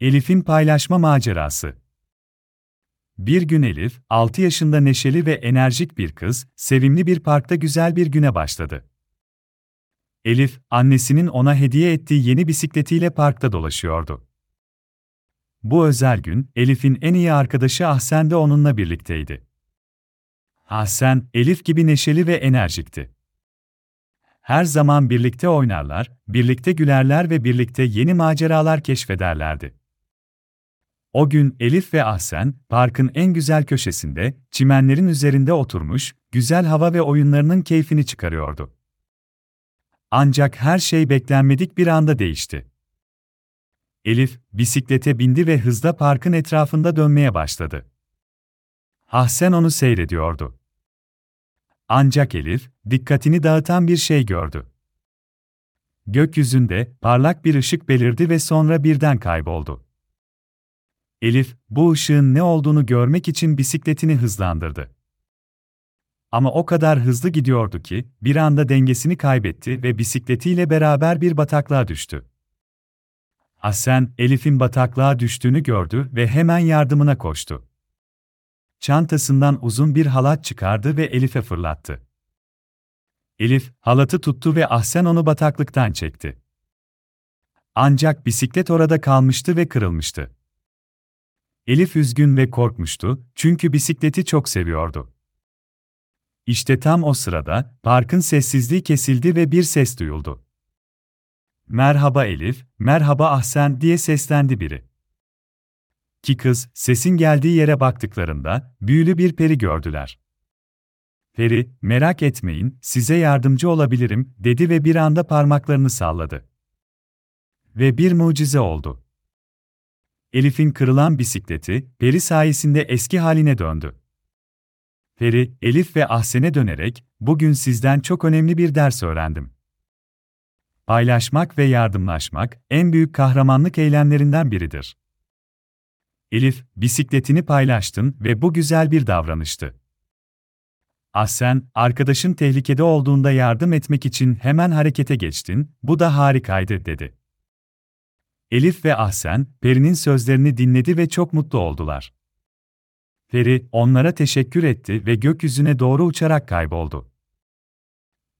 Elif'in paylaşma macerası. Bir gün Elif, 6 yaşında neşeli ve enerjik bir kız, sevimli bir parkta güzel bir güne başladı. Elif, annesinin ona hediye ettiği yeni bisikletiyle parkta dolaşıyordu. Bu özel gün, Elif'in en iyi arkadaşı Ahsen de onunla birlikteydi. Ahsen, Elif gibi neşeli ve enerjikti. Her zaman birlikte oynarlar, birlikte gülerler ve birlikte yeni maceralar keşfederlerdi. O gün Elif ve Ahsen, parkın en güzel köşesinde, çimenlerin üzerinde oturmuş, güzel hava ve oyunlarının keyfini çıkarıyordu. Ancak her şey beklenmedik bir anda değişti. Elif, bisiklete bindi ve hızla parkın etrafında dönmeye başladı. Ahsen onu seyrediyordu. Ancak Elif, dikkatini dağıtan bir şey gördü. Gökyüzünde parlak bir ışık belirdi ve sonra birden kayboldu. Elif, bu ışığın ne olduğunu görmek için bisikletini hızlandırdı. Ama o kadar hızlı gidiyordu ki, bir anda dengesini kaybetti ve bisikletiyle beraber bir bataklığa düştü. Asen, Elif'in bataklığa düştüğünü gördü ve hemen yardımına koştu. Çantasından uzun bir halat çıkardı ve Elif'e fırlattı. Elif, halatı tuttu ve Ahsen onu bataklıktan çekti. Ancak bisiklet orada kalmıştı ve kırılmıştı. Elif üzgün ve korkmuştu, çünkü bisikleti çok seviyordu. İşte tam o sırada, parkın sessizliği kesildi ve bir ses duyuldu. Merhaba Elif, merhaba Ahsen diye seslendi biri. Ki kız, sesin geldiği yere baktıklarında, büyülü bir peri gördüler. Peri, merak etmeyin, size yardımcı olabilirim, dedi ve bir anda parmaklarını salladı. Ve bir mucize oldu. Elif'in kırılan bisikleti, Peri sayesinde eski haline döndü. Peri, Elif ve Ahsen'e dönerek, bugün sizden çok önemli bir ders öğrendim. Paylaşmak ve yardımlaşmak, en büyük kahramanlık eylemlerinden biridir. Elif, bisikletini paylaştın ve bu güzel bir davranıştı. Ahsen, arkadaşın tehlikede olduğunda yardım etmek için hemen harekete geçtin, bu da harikaydı, dedi. Elif ve Ahsen, Peri'nin sözlerini dinledi ve çok mutlu oldular. Peri, onlara teşekkür etti ve gökyüzüne doğru uçarak kayboldu.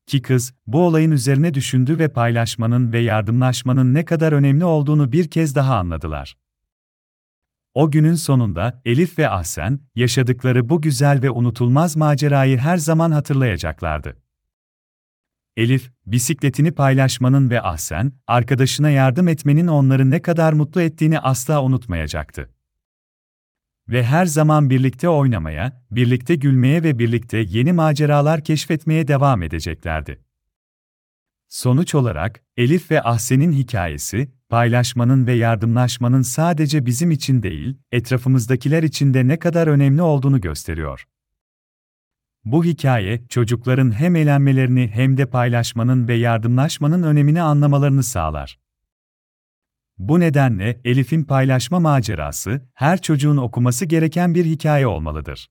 Ki kız, bu olayın üzerine düşündü ve paylaşmanın ve yardımlaşmanın ne kadar önemli olduğunu bir kez daha anladılar. O günün sonunda Elif ve Ahsen, yaşadıkları bu güzel ve unutulmaz macerayı her zaman hatırlayacaklardı. Elif, bisikletini paylaşmanın ve Ahsen, arkadaşına yardım etmenin onları ne kadar mutlu ettiğini asla unutmayacaktı. Ve her zaman birlikte oynamaya, birlikte gülmeye ve birlikte yeni maceralar keşfetmeye devam edeceklerdi. Sonuç olarak, Elif ve Ahsen'in hikayesi, paylaşmanın ve yardımlaşmanın sadece bizim için değil, etrafımızdakiler için de ne kadar önemli olduğunu gösteriyor. Bu hikaye, çocukların hem eğlenmelerini hem de paylaşmanın ve yardımlaşmanın önemini anlamalarını sağlar. Bu nedenle Elif'in paylaşma macerası, her çocuğun okuması gereken bir hikaye olmalıdır.